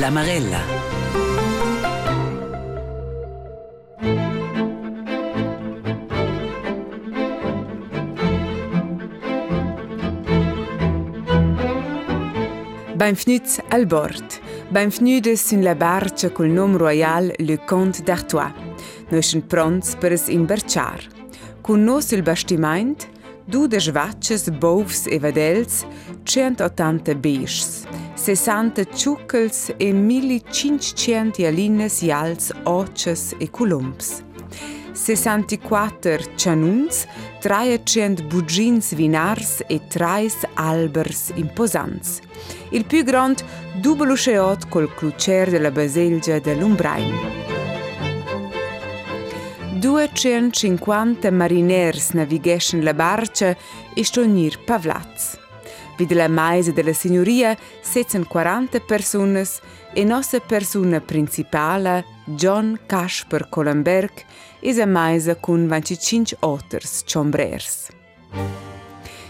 La Marella. Benvenuti al bord. Benvenuti sun la barca col nome royal Le Comte d'Artois. Noi siamo pronti per imbarcar. Con noi sul bastimento, due svacces, bovs e vedels, 180 beschs, 60 ciuccels e 1500 alines ials, oches e columps. 64 cianuns, 300 bugins vinars e 3 albers imposants. Il più grand dubolo sceot col clucer della baselgia dell'Umbrain. 250 mariners navigescen la barca e stonir pavlats. Vid la maise della signoria setzen 40 personas e nostra persona principale, John Casper Colenberg, es a maisa con 25 otters ciombrers.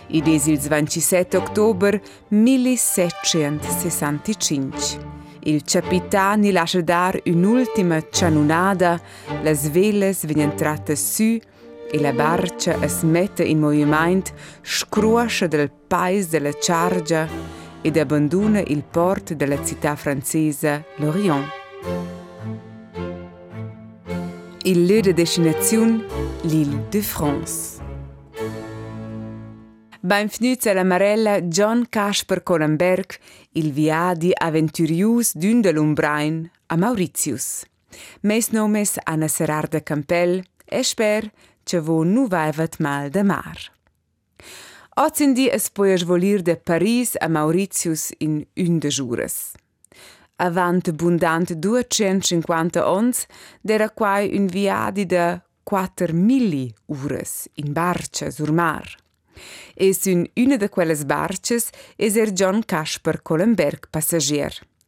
Id es il 27 ottobre 1765. Il capitani lascia dar un'ultima cianunada, las veles vengono tratte su e la barca es mette in movimento, scruascia del paese della chargia ed abbandona il port della città francese Lorient. Il lieu de destination, l'île de France. Benvenuti alla Marella John Casper Colenberg, il viadi avventurius d'un de l'Umbrain a Mauritius. Mes nomes Anna Serarda Campel e që vu nuvajvet mal dhe marë. Ocindi es po jesh volir de Paris a Mauritius in une de jures. Avant bundant 250 ons, dera quai un viadi de 4.000 ures in barce zur mar. Es in une de quelles barces es er John Kasper Kolenberg passagier.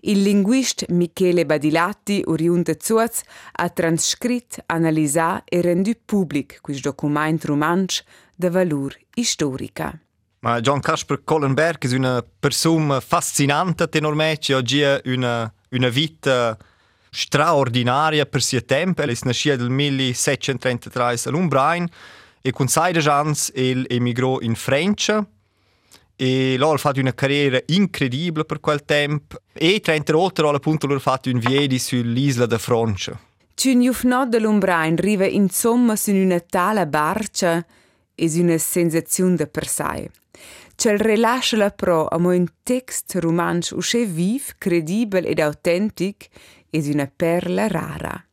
Il linguist Michele Badilatti, oriunt de Zuaz, ha transcrit, analisà e rendu public quis document romansch de valur historica. Ma John Casper Collenberg è una persona fascinante tenormece, oggi ha una, una vita straordinaria per suo tempo. È nascita nel 1733 a Lumbrain e con 16 anni emigrò in Francia e loro hanno fatto una carriera incredibile per quel tempo e 30 volte hanno appunto loro fatto un viedi sull'isola di Francia. Cun jufnot de l'Umbrain riva insomma su una tale barca es una sensazione de per sé. Cel rilascia la pro a un text romansch usce viv, credibile ed autentic es una perla rara.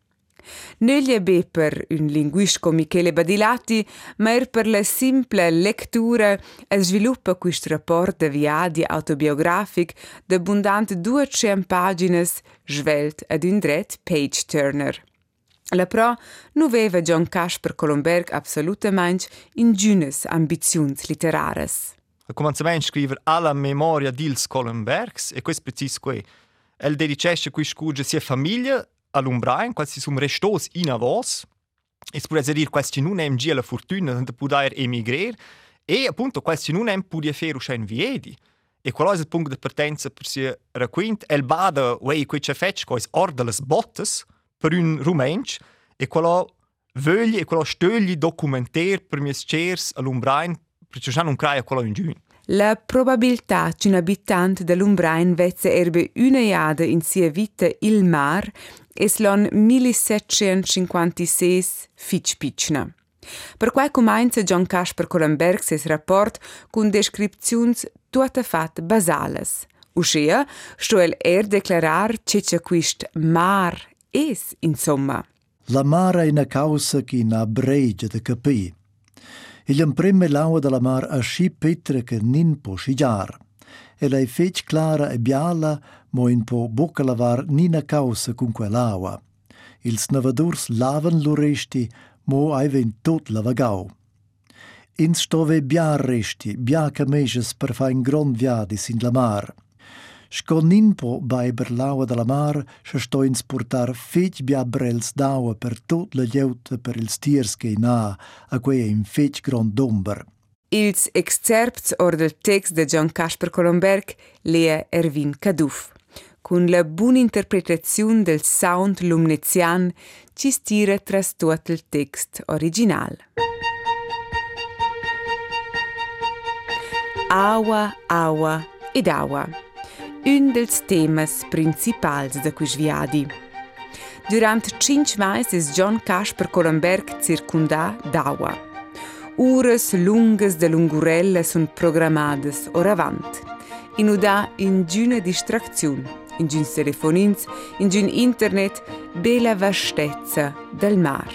Non è per un linguist come Michele Badilati, ma er per la simple lettura e sviluppa questo rapporto viadi autobiografic de abbondante 200 pagine svelt ad un dret page turner. La pro non aveva John Casper Colomberg assolutamente ingünes ambizions literares. A començament scriver alla memoria d'ils Collenbergs e questo preciso qui. El dedicesce qui scuge sia famiglia all'Umbrain, quasi sum restos in avos, e si potrebbe dire questi non gia la fortuna di poter emigrare, e appunto questi non hem podia fare uscire viedi. E quello è il punto di partenza per si racquint, el bada, wei, quei c'è quei orda le bottes per un rumensch, e quello voglia e quello stögli documentare per mie scers all'Umbrain, perché non crea quello in giun. La probabilità che un abitante dell'Umbrain vezze erbe una iada in sia vita il mar es l'on 1756 fitch pitchna. Per quai comincia John Casper Colenberg ses rapport con descripzions tutte fat basales. Uscia, sto el er declarar che c'è quist mar es, insomma. La mare è una causa che na bregia de capì. Il imprime l'aua della mar a sci petre che nin po scigiar. E lei fece clara e biala, mo in po bocca lavar nina causa con quell'aua. Ils navadurs lavan l'uresti, mo ai ven tot la vagau. Ins stove bia resti, bia cameges per fa in grand viadis in la mar. Scon ninpo bei ber l'aua de la mar, se sto ins portar fetg bia brels d'aua per tot la lleuta per ils tiers che na, a quei in fetg grand domber. Ils excerpts or del text de John Casper Colomberg lia Erwin Kaduf. Con la buona interpretazione del sound lumnezian ci stira tras tot il text original. Aua, aua ed aua. Un dels temas principals de quis viadi. Durant cinc meses John Casper Colomberg circunda d'aua. Ures lungas de lungurella sun programmadas or avant. In uda in giuna distracziun, in giuns telefonins, in giun internet, bella vastezza del mar.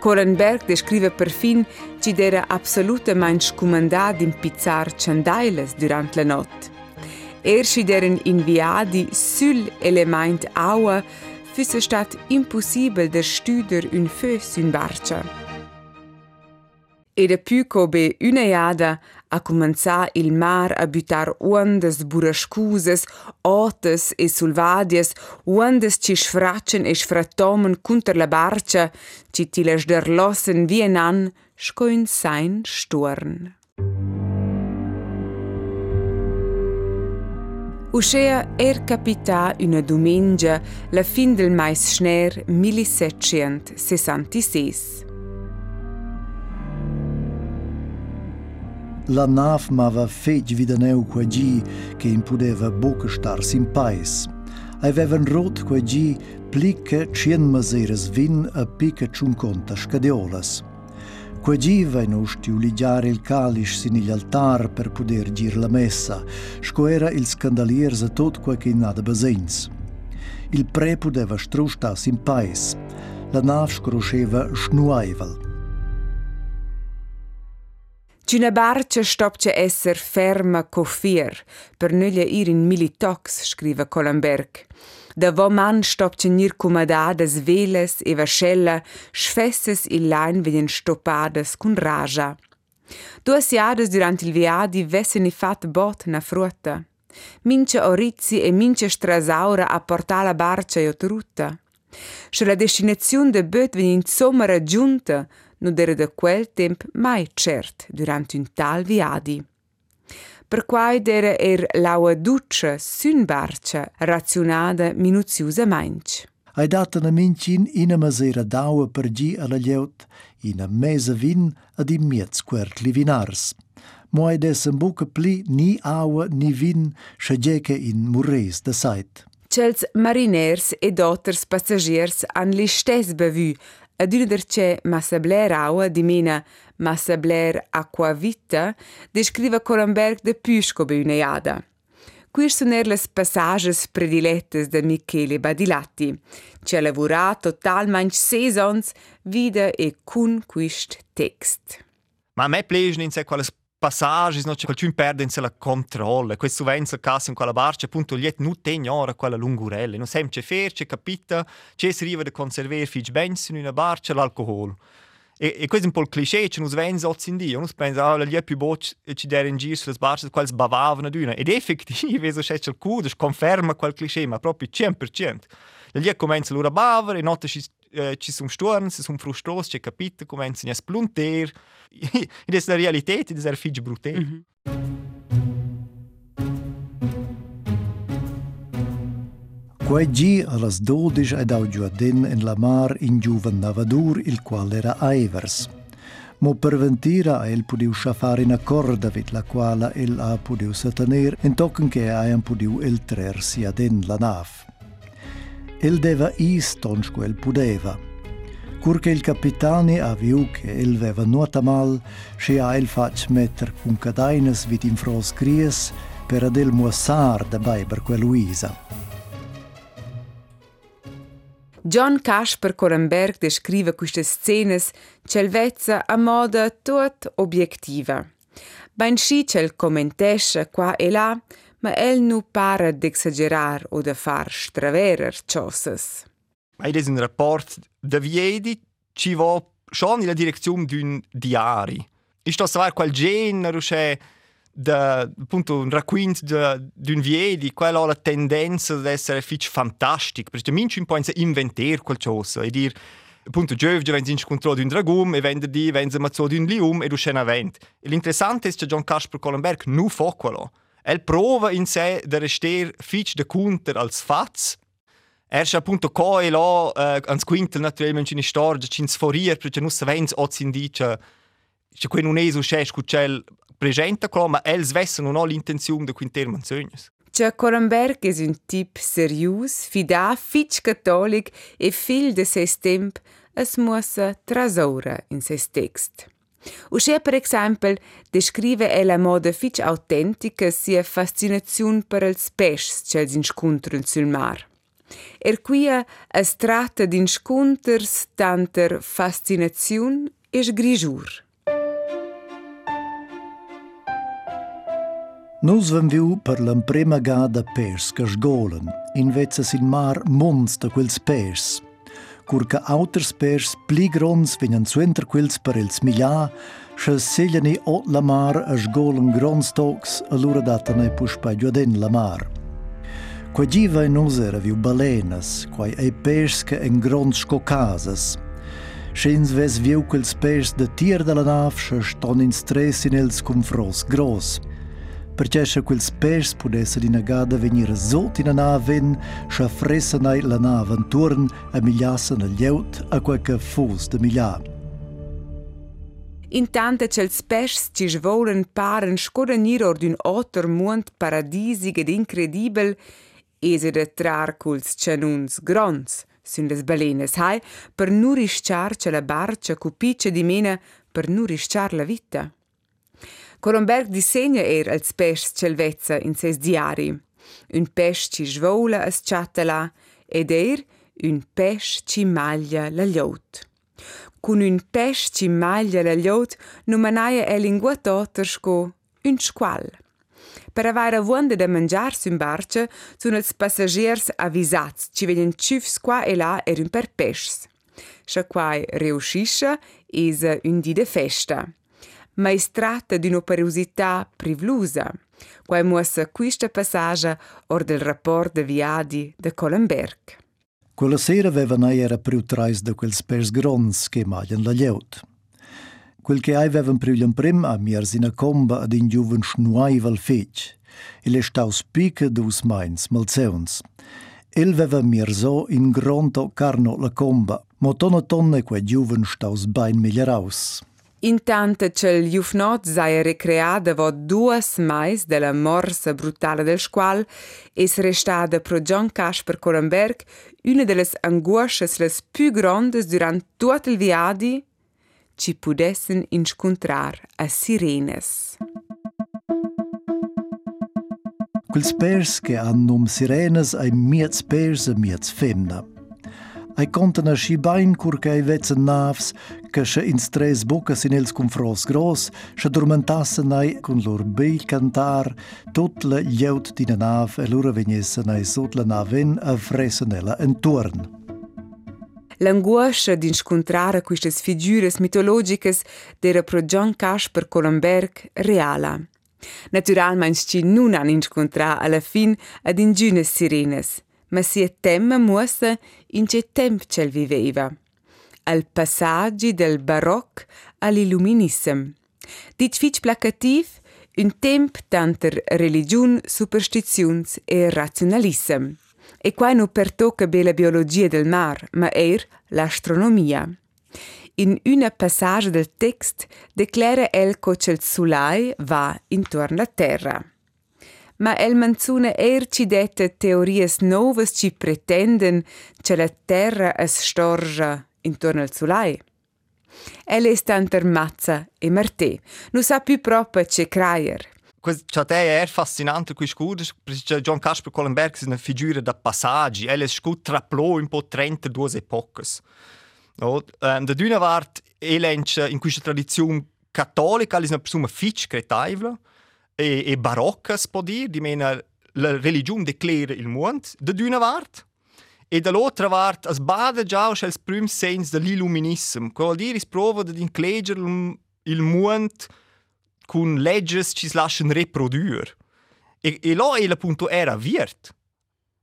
Colenberg descrive perfin ci dera absolutament scumandat impizzar ciandailes durant la not. Erste, deren Inviadi Sül Element Aue, füsse statt impossibel der Stüder in fö sün barca. de più be une iada a cominciare il mar a buttare onde burrascuse, otes e sulvadies, onde ci sfracciano e sfrattomen contro la barca, ci tilas der lossen wie enan, sein Sturn. Uscea er capità una domenica la fin del mais schner 1766. La nav mava fetg vidaneu quagi che impudeva buca star sin pais. Avevan rot quagi plica cien maseres vin a pica ciunconta coegiva in usti uligiare il calice sin gli altar per puder gir la messa, scoera il scandalier za tot qua che in nada basens. Il pre podeva strusta sin paes, la nav scrosceva schnuaival. Që në barë që shtop që esër ferma kofir, për nëllë irin militox, shkrive Kolenberg. Da vo man stopce nir comadadas veles e vascella, sfesses il lain vegn stoppadas cun raja. Duas jadas durant il viadi vessen i fat bot na frutta. Mince orizi e mince strasaura a portar la barca e otrutta. Se la destinazione de böt vegn insomma raggiunta, non era da quel temp mai cert durant un tal viadi. Per quai era er l'aua duccia sun barcia razionada minuziosamente. Ai data na mincin ina masera d'aua per gi alla lleut, ina mesa vin ad in miez quert livinars. Mo ai des en buca pli ni aua ni vin schageche in murres da sait. Cels mariners e dotters passagiers han li stes bevü, ad una derce Massabler aua di mina Massabler aquavita descrive Coramberg de Pusco be una iada. Qui sono le passages predilettes de Michele Badilatti, ci ha lavorato totalmente seasons vida e con quist text. Ma a me piace in sé quelle passages, no, c'è qualcuno perde in sé la controlla. Questo venza caso in quella barca, appunto, gli non ten ora quella lungurella. Non sempre c'è fer, c'è capita, c'è si arriva a conservare fig bens in una barca l'alcol. E, e questo è un po' il cliché, non venza oggi in dia. Uno pensa, ah, gli è più bocci e ci dare in giro sulle barche, quali sbavavano d'una. Ed effettivamente, se c'è il cudo, conferma quel cliché, ma proprio 100%. Gli comincia l'ora a bavare, e notte ci eh, ci sono storni, si sono frustrati, c'è capito, cominciano a splunter. Ed è la realtà, ed è il figlio brutale. Mm -hmm. Quei gi allas 12 ed au giuadin in la mar in giuven navadur, il qual era Aivers. Mo ventira el pudiu schafare in accorda vid la quale el ha pudiu satener, in tocken che aian pudiu el trer sia den la nav. El deva istons quel pudeva. Cur che il capitani ha viu che el veva nuota mal, se ha el fac metter cun cadainas vid in fros cries per adel muassar da bai per quel Luisa. John Casper Corenberg descrive queste scenes celvezza a moda tot obiettiva. Schi cel commentesce qua e là, ma el nu para d'exagerar o de far straverer ciosas. Ma è un rapport da viedi ci va schon in la direzione di un diario. E sto a sapere quel genere, cioè, da, appunto, un racconto di un viedi, quella ha la tendenza ad essere fitch fantastico, perché minci un po' inventare qualcosa e dire, appunto, giovane vengono in controllo di un dragum e venerdì vengono mazzo di un lium e uscena vent. E l'interessante è che John Casper Collenberg non fa quello. El prova in sé di restare fitch de counter als fats, Er appunto qua e là, eh, ans quintel naturalmente in storia, ci sforier, perché non sapendo o si dice che qui non è presenta como eles vessem ou não a intenção de quinter manzões. Tja Korenberg es un tip serius, fidà, fitch cattolic e fill de ses temp, es muossa trasoura in ses text. Usche per exempel descrive el a moda fitch autentica sia fascinaziun per els peschs ch'els inscuntran sul mar. Er quia es tratta d'inscunters tanter fascinaziun e sgrigiur. Nus vam viu per l'emprema gada pers che sgolen, in vezza il mar mons da quels pers. Cur che auters pers pli grons vegnan suenter quels per ils miglià, sche segliani ot la mar a sgolen grons tocs, allura datane puspa giuaden la mar. Qua giva in usera viu balenas, quai ei pers che en grons scocasas, Schins ves viu quels pers de tier de la nav, sche ston in stress in els cum fros gros perché se quels pers pudesse di nagada venire sot in a ven, se fressanai la nave intorno e migliassen il lieut a qualche fus de miglià. Intanto cels pers ci svolen paren scodanir or d'un otter mond paradisig ed incredibil, ese de trar culs cenuns grons, sun les balenes hai, per nurisciar ce la barcia cupice di mena per nurisciar la vita. Colomberg disegna er als pes celvezza in ses diari. Un pes ci svola as chatala ed er un pes ci maglia la llot. Cun un pes ci maglia la llot numanaia e lingua totersco un squal. Per avere vuonda da mangiar sun barca, sono els passagiers avvisats, ci venen ciufs qua e là er un per pes. Scha quai reuscisce is un di de festa ma tratta di un'operosità privlusa, quai muossa questa passaggia or del rapport de viadi de Colenberg. Quella sera aveva era più trais da quels pers grons che maglian la lieut. Quel che avevan più prim a miers in a comba ad in giuven schnuaiv al fetg, e le staus pica dus mains malzeuns. El veva mir so in gronto carno la comba, mo tonne tonne quei giuven staus bain migliaraus. Intanto che il Jufnot sia ricreata vo due mais della morsa brutale del squal, es restata pro John Casper Colenberg una delle angosces les più grandes durant tutto il viadi, ci pudessen incontrar a sirenes. Quels pers che hanno sirenes ai miez pers e miez femna. Ai contan a schi bain cur che ai vetzen navs, che se in stres bocas in els confros gros, se dormentassen ai con lor beil cantar, tot la lleut di na nav e lura vegnessen ai sot la naven a fressen ella entorn. L'angoscia di incontrare queste figure mitologiche era pro John Casper Colomberg reala. Naturalmente ci non hanno incontrato alla fine ad ingünes sirenes, ma sia temma muossa in che temp cel viveva. Al passaggi del baroc all'illuminism. Dit fitch placativ, un temp tanter religion, superstizions e razionalism. E qua non pertocca be la biologia del mar, ma er l'astronomia. In una passage del text declara el che il Sulai va intorno alla Terra ma el manzuna er ci dette teorias novas ci pretenden che la terra es storgia intorno al sulai. El è tanter mazza e martè, non sa più proprio ce craier. Ciò è er fascinante qui scudo, perché John Casper Collenberg è una figura da passaggi, è scut traplò un po' 32 epoche. No? Um, da d'una part, el in questa tradizione cattolica, è una persona fitch cretaivla, e, e si può dire, di mena la religione declara il mondo, da d'una parte, e dall'altra parte es bada già als primi segni dell'illuminismo, che vuol dire prova di incledere il mondo con leggi che si lasciano riprodurre. E, e là è appunto era virt.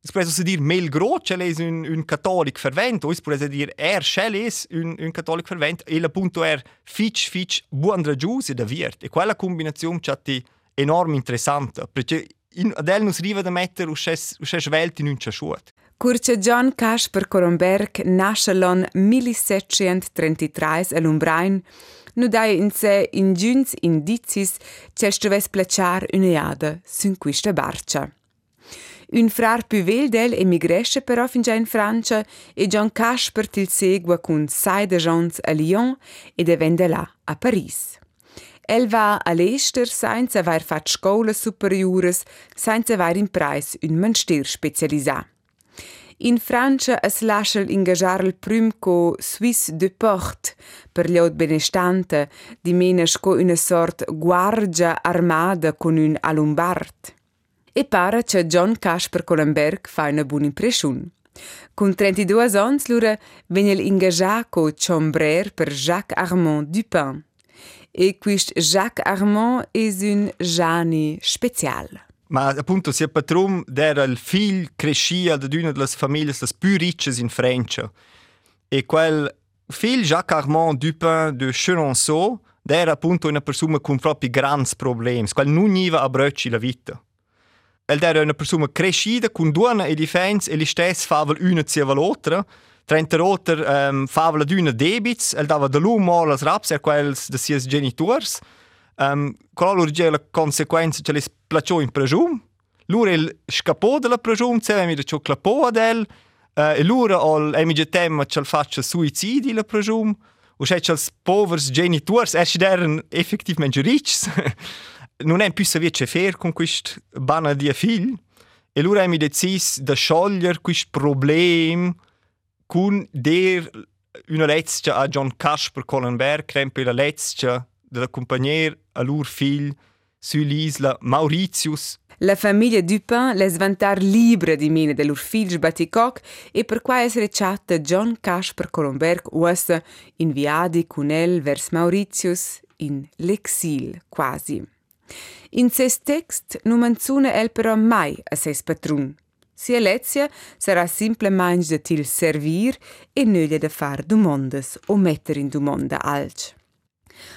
Es può dire Mel Groce è un, un cattolico fervente, o si può dire er Shell è un, un cattolico fervente, e appunto er fitch fitch buon ragiuse da virt. E quella combinazione è enorm interessant, perché in, Adele non si riva da mettere usce svelti in un ciasciuot. Kur që John Kasper për Koromberg nashelon 1733 e lumbrajn, në daj nëse ingjynës indicis që shtëves pleqar në jadë, sën kuishtë barqa. Un frar più vel emigresce però fin già in Francia e John Cash per til segua con sai de Jones a Lyon e de vende là a Paris. El va all'ester senza aver fatto scuole superiores, senza aver impreis un manstier specialisà. In Francia es lascia ingagiar il prim co Suisse de Port per gli od benestante, di menes co una sort guardia armada con un alumbart. E para che John Casper Collenberg fa una buona impressione. Con 32 anni lura venne ingaggiato co Chambrer per Jacques Armand Dupin. E questo Jacques Armand è un Gianni speciale. Ma appunto sia patron era il figlio crescia da una delle famiglie più ricche in Francia. E quel figlio Jacques Armand Dupin de Chenonceau era appunto una persona con propri grandi problemi, quel non aveva a bracci la vita. El era una persona crescita con due e difense e gli stessi fava una zieva l'altra. Trenta roter um, ehm, fava la d'una debits, el dava da l'umo als raps er quels de sies genitors. Um, Qual urge la conseguenza che les placiò in pregium. Lura el scapò della pregium, se mi de ciò clapò ad el. Uh, e lura ol emige tema che faccia suicidi la pregium. O se als povers genitors er eren effektivamente ricci. non è più savice che fare con questo bana di figlio. E allora abbiamo deciso di sciogliere questo problema con der una letzte a John Casper Collenberg, crempe la letzte della compagnia a loro figlio sull'isola Mauritius. La famiglia Dupin les vantar libre di mine de lur figlio Baticoc e per qua essere chatta John Casper Collenberg ussa inviadi con el vers Mauritius in l'exil quasi. In ses text non menziona el però mai a ses patrun. Sia Lezia sarà simplemente de til servir e nöglia de far domondas o metter in domanda alc.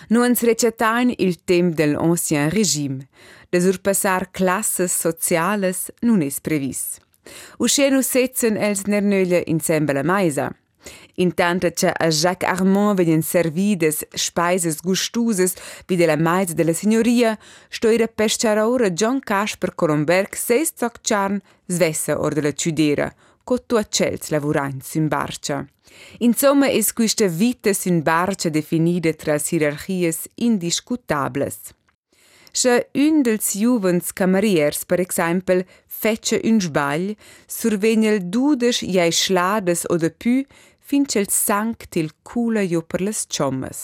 Nu ens recetain il tem del ancien regime, de surpassar classes sociales non es previs. Usce nu setzen els nernöglia insemble la maisa – Intanto che a Jacques Armand venien servides speises gustuses wie della maiz della signoria, stoira pesciaraura John Casper Colomberg seis zoccharn svessa or della ciudera, co tu accels lavurains in barcia. Insomma, es questa vita in barcia definida tra hierarchies indiscutables. Se un dels juvens cameriers, per exempel, fece un sbagl, survegna dudes jai schlades oder pü, finqel sank til kula ju përles qomës.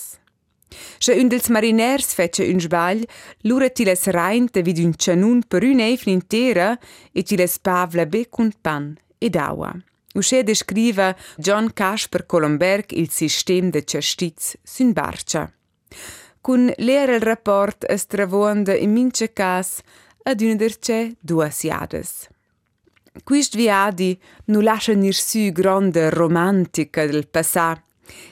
Shë yndëls mariners feqe yn zhbal, lure tiles rajn të vidyn qënun për yn eifnin tera e tiles pavla bekun pan e dawa. Ushe descrive John Kasper Kolomberg il sistem de cestiz syn barca. Kun lere il rapport est travoende in mince cas ad unederce duas jades. Quist viadi nu lascia nir su grande romantica del passà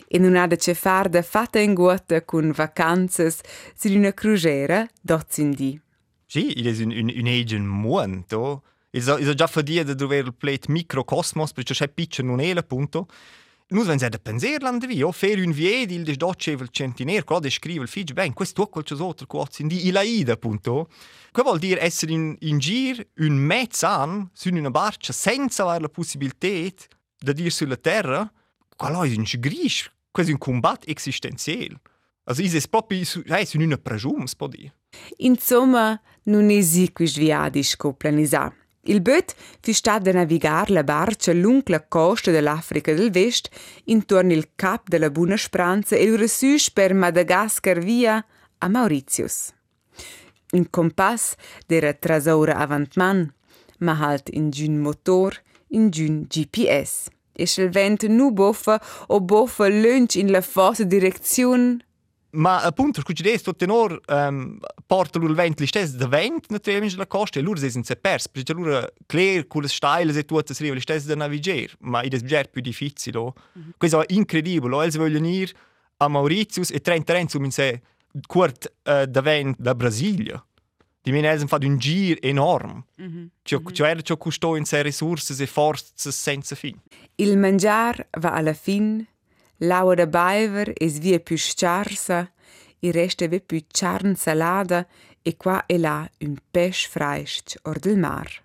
e non ha da ce far da fatta in guata con vacanzas su una crugera d'Ozzindi. Sì, il è un, un, un egen muonto. Il è già fa dire di dover il plet microcosmos, perché c'è piccio non è appunto. Nus wenn da penser land vi, o fer un viedi il desdocce il centiner, quello descrive il figlio, ben, questo qualcos'altro quozi di ilaida appunto. Che vuol dire essere in, in gir un mezzo anno su una barca senza avere la possibilità di dire sulla terra, quello è un gris, quasi un combatto esistenziale. Also ist es proprio su una pregium, si può dire. Insomma, non esiste questo viaggio scoplanisato. Il böt fi stat da navigar la barca lung la costa dell'Africa del Vest intorno il cap della Buna Spranza e lura süs per Madagascar via a Mauritius. Un compass d'era trasora avantman, ma halt in giun motor in giun GPS. E il vento nu boffa o boffa lunch in la fossa direzione Ma appunto, scusi adesso, tutto tenor um, porta il vento l'istess da vent naturalmente la costa e loro si sono persi, perché loro clear con le steile e tutto si arriva l'istess da navigare, ma è già più difficile. Mm -hmm. Questo è incredibile, ellos vogliono ir a Mauritius e 30 anni su se quart uh, da vent da Brasilia. Di mine ellos fanno un giro enorme. Mm -hmm. Cioè, cioè, ciò costò in sé risorse e forze senza fine. Il mangiar va alla fine L'aua da baiver es via più sciarsa, il resta ve più charn salada e qua e là un pesce freischt or del mar.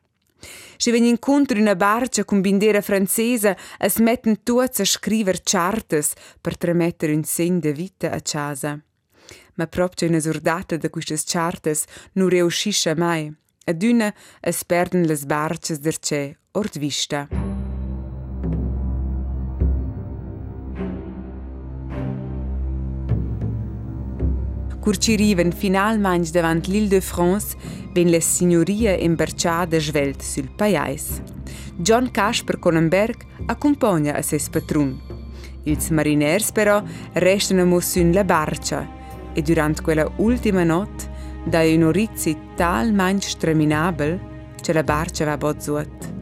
Se ven incontro una barca con bandiera francesa, es metten tuots a scriver chartes per tramettere un segno de vita a casa. Ma proprio una sordata da queste chartes non riuscisce mai. Ad una es perden le barces derce ord vista. Curciriven finalmein davant l'Île-de-France ben les signoria imberciada svelt sul paiais. John Casper Conenberg accompagna a ses patrun. Ils mariners però restano mossun la barca e durant quella ultima not da un orizzi talmein streminabel che la barca va bozzuat.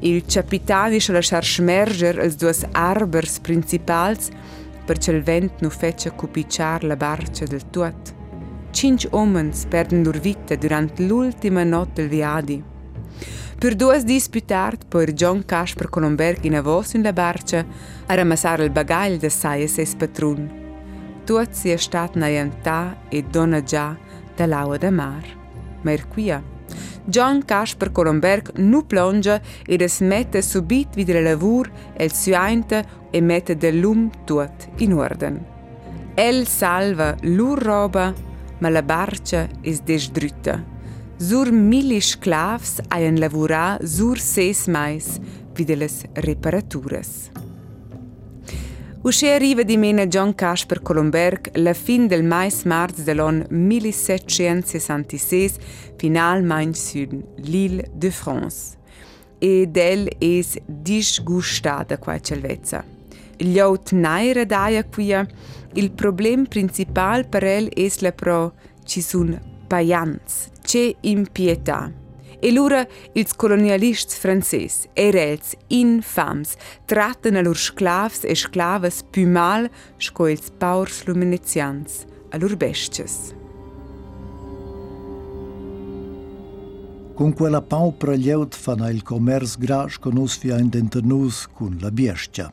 Il capitani se lasciar smerger als duas arbers principals Për që lëvend në feqë kupicar la barë del tuat. Cinci omens per ndurvite durant l'ultima notte del viadi. Per due dis più tardi, poi John Casper Colomberg in avos in la barca a ramassare il bagaglio del saia sei spatrun. Tuat si è stat na jantà e dona già dall'aua da mar. Ma er John Casper Colomberg nu plonge ed es mette subit videre lavur el suainte e mette del lum tuot in orden. El salva lur roba, ma la barca es desdrütta. Sur mili sclavs haien lavurà sur ses mais vide les reparaturas. Usce arriva di mena John Casper Colomberg la fin del mais marz dell'on 1766 finalmein sur l'île de France. E del es disgustada qua celvezza. Glieut naira daia quia, il problem principal per el es la pro ci sun paians, ce impietà. E lura ils colonialists frances, erels infams, tratten a lur sclavs e sclavas più mal sco ils paurs luminetians, a lur bestias. Con quella paupra lieut fan il commerce gras con us fia in dentenus con la bestia.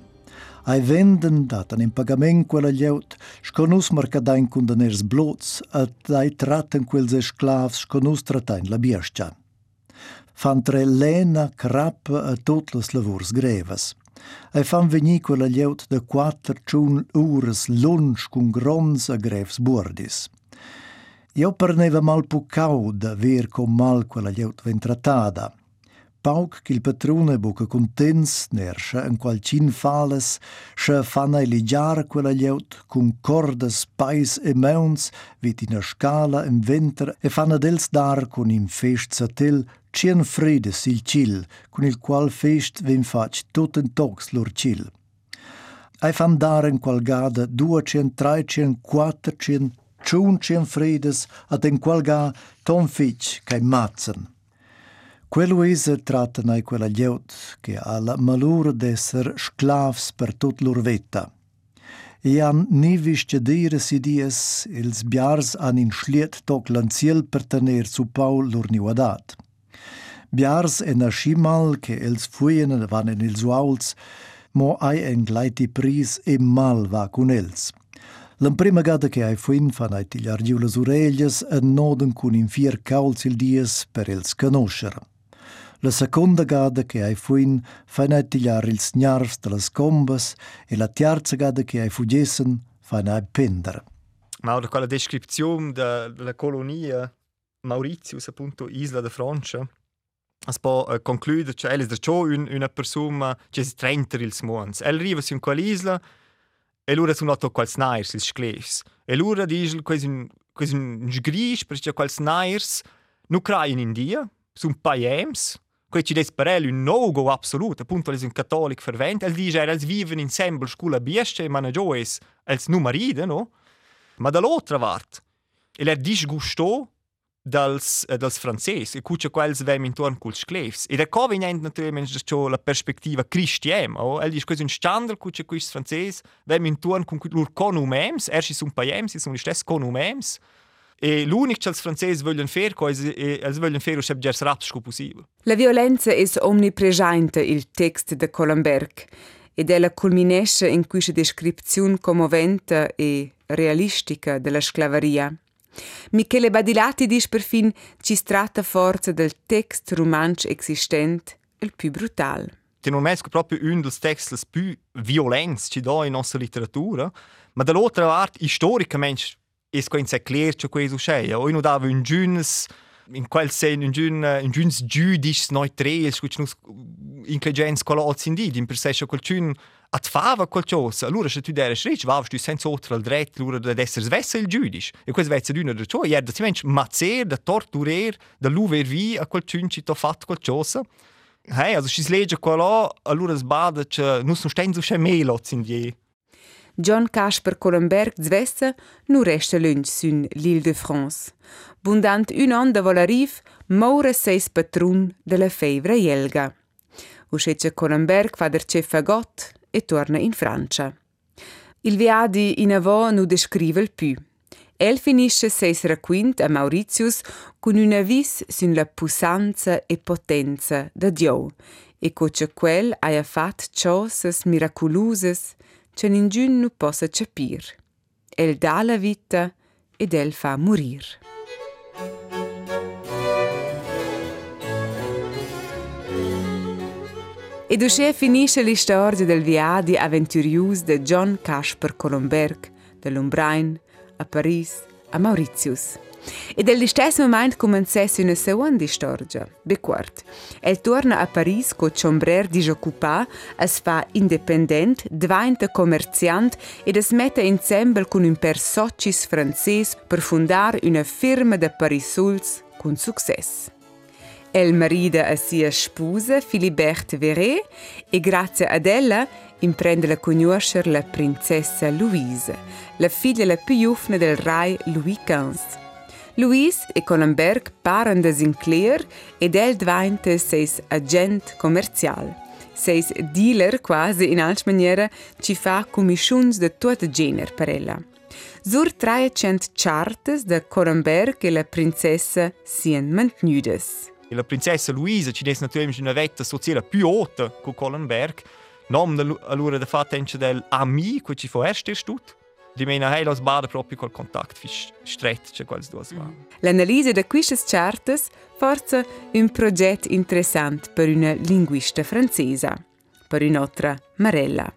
Ai venden datan in pagament quella lieut, sconus marcadain con daners blots, at ai tratten quels esclavs sconus tratain la bestia fan tre lena crap a tutlas lavurs grevas. E fan veni quella lieut de quattro ciun ures lunch cun grons a grevs bordis. Io perneva mal pu da ver com mal quella lieut ventratada, tratada. Pauk qu'il patrone buca contents nerscha en qualcin fales, scha fanna eligiar quella lieut cun cordas, pais e meuns, vit in a scala im venter e fanna dels dar con in fest satel Cien fredes il cil, con il qual fest vem fac tot en tox lor cil. Ai fan dar en qual gada duacien, traicien, quattrocien, ciuncien fredes, ad en qual ga ton fitch cae matzen. Quello esa tratten ai quella lieut, che ha la malura d'esser sclavs per tot lor vetta. E han ni visce dire si dies, ils biars han in schliet toc lanciel per tener su Paul lor niuadat. Biars en a schimal che els fuien van en ils uauls, mo ai en gleiti pris e mal va con els. L'emprima gada che ai fuin fan ai tigliar giu las oreglias en noden cun in fier cauls il dies per els conoscer. La seconda gada che ai fuin fan ai tigliar ils gnarvs de e la terza gada che ai fugessen fan ai pender. Ma ora quella descrizione della colonia Mauritius, appunto, Isla de Francia, es può uh, concludere che è già un, una persona che si trenta il mons. El arriva su quell'isola e loro sono nato quals nairs, ils sclevs. E loro dicono che un, un sgris perché quals nairs non creano in dia, sono paiems, Quei ci des el un no-go absolut, appunto es un cattolic fervent, el dice els viven insieme scuola biesce, ma jo es els numeride, no? Ma dall'altra part, el er disgustò dels, eh, dels francesi, e cuccia quels vem intorno col sclevs. Ed è convenient naturalmente ciò la perspectiva cristiana, oh? El dice questo un standard cuccia quis francesi vem intorno con lur conumems, ersi sun paiems, sun stess conumems, E l'unico che i francesi vogliono fare è che vogliono fare il più rapido possibile. La violenza è omnipresente, il testo di Colomberg, ed ella culminesce in questa descrizione commovente e realistica della sclavaria. Michele Badilati dice perfin ci stratta forza del testo romanzo esistente il più brutale. Non è proprio uno dei testi più violenti che dà in nostra letteratura, ma dall'altra parte, storicamente, es quince clear che questo c'è. Ognuno dava un giuns in quel senso, in un giudice, noi tre, il cui intelligenza quella oggi in dì, in per sé c'è qualcuno atfava qualcosa. Allora se tu dare scricci, va, tu senza oltre al dretto, allora deve essere svessa il giudice. E questo vece di una da ciò, ieri da si mence mazzer, da torturer, da luver via a qualcuno ci t'ha fatto qualcosa. Hey, eh, also, se si legge quella, allora sbada che non stiamo uscendo mai l'oggi. John Casper Colomberg zvessa nu resta lunch sun l'Île de France. Bundant un an da volariv, moure seis patrun de la fevra jelga. Uscece Colomberg fa der cefa got e torna in Francia. Il viadi in avò nu descrive il più. El finisce seis raquint a Mauritius con una vis sun la pussanza e potenza da Dio e coce quel aia fat ciosas miraculoses che ningun nu possa capir. El dà la vita ed el fa morir. E dusce finisce l'istoria del viadi avventurius de John Casper Colomberg, de Lombrain, a Paris, a Mauritius. E del stesso momento comencesse una seconda storia, bequart. El torna a Paris co sombrer disoccupà, es fa independent, diventa commerciant ed es mette insieme con un per socis francès per fondare una firma de Parisols con success. El marida a sia sposa Philibert Verret e grazie ad ella imprende a conoscere la princessa Louise, la figlia la più giovane del re Louis XV. Louis e Collenberg paren de Sinclair ed el diventa seis agent commercial. Seis dealer quasi in altra maniera ci fa commissions de tot gener per ella. Sur 300 chartes de Collenberg e la princessa sien mantenudes. La princessa Louise ci des naturalmente una vetta sociale più alta con Collenberg, nom allora da fatta del ami, che ci fu erst stut. Di mena hai los bada proprio col contact fi stret che quals duas va. L'analisi de quistes chartes forza un progetto interessant per una linguista francesa, per un'altra Marella.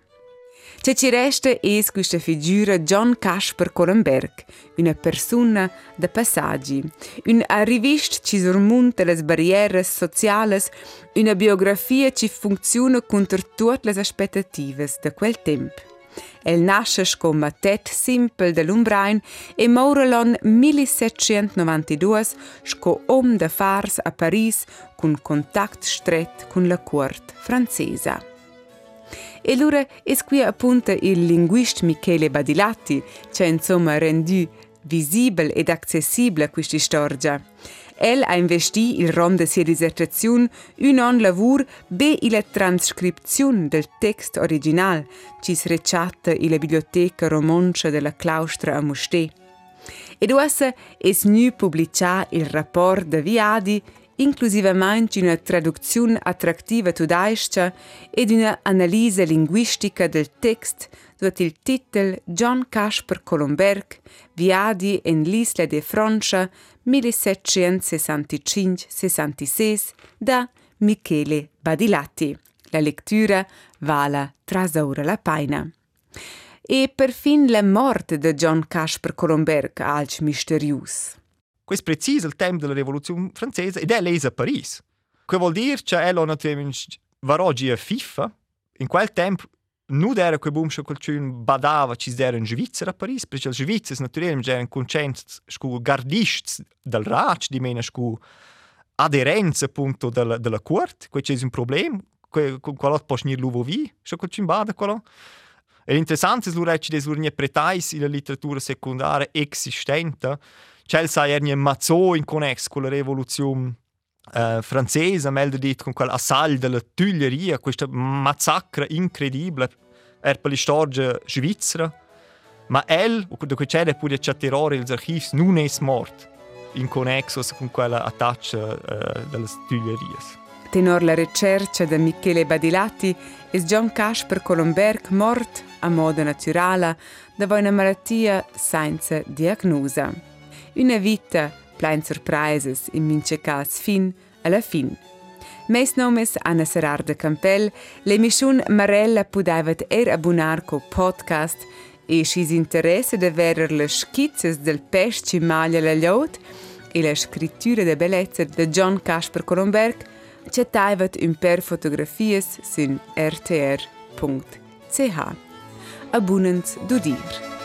C'è ci resta es questa figura John Casper Collenberg, una persona de passaggi, un arrivist ci surmunta le barriere sociali, una biografia ci funziona contro tutte le aspettative de quel tempo. El nasce come simpel de l'Umbrain e mourelon 1792 sco om de fars a Paris cun contact stret cun la court francesa. E l'ura es qui appunto il linguist Michele Badilatti, che insomma rendu visibile ed accessibile questa storia. El ha investi il rom de sia dissertazione un an lavur be la transcrizione del text original, ci srechatta in la biblioteca romancia della claustra a Musté. Ed ossa es nu publicar il rapport de viadi inclusivamente una traduzione attrattiva tudaiscia ed una analisi linguistica del text dot il titel John Casper Colomberg, Viadi en l'Isla de Francia 1765-66 da Michele Badilatti. La lettura vala trasaura la paina. E per fin la morte di John Casper Colomberg alc misterius. Questo è preciso il tempo della rivoluzione francese ed è lesa a Parigi. Che vuol dire che ella naturalmente va oggi a FIFA. In quel tempo nu era quei bum scolciun badava ci era in Svizzera a Paris, perché il Svizzera naturalmente erano contenti scu gardists del rac di mena scu aderenza appunto della, della corte, questo è un problema, quello può venire l'uovo vi, se ci imbada quello. E l'interessante è che le urnie pretais in la letteratura secondaria esistente, c'è sai ernie mazzo in connex con la rivoluzione eh, francese, meglio detto con quell'assalto della Tuileria, questa massacre incredibile er per la storia svizzera. Ma el, da cui c'è pure c'è terrore, gli archivi non è morto in connexo con quella attaccia uh, delle Tuilerie. Tenor la ricerca di Michele Badilati è John Casper Colomberg mort a modo naturale da una malattia senza diagnosa. Una vita plein surprises in mince cas fin alla fin. Mes nomes Anna Serarda Campel, l'emission Marella pudevat er abbonar co podcast e si interesse de verer le schizzes del pesci maglia la liot e la scrittura de bellezza de John Casper Colomberg, c'è taivat un per fotografies sun rtr.ch. Abbonens du dir.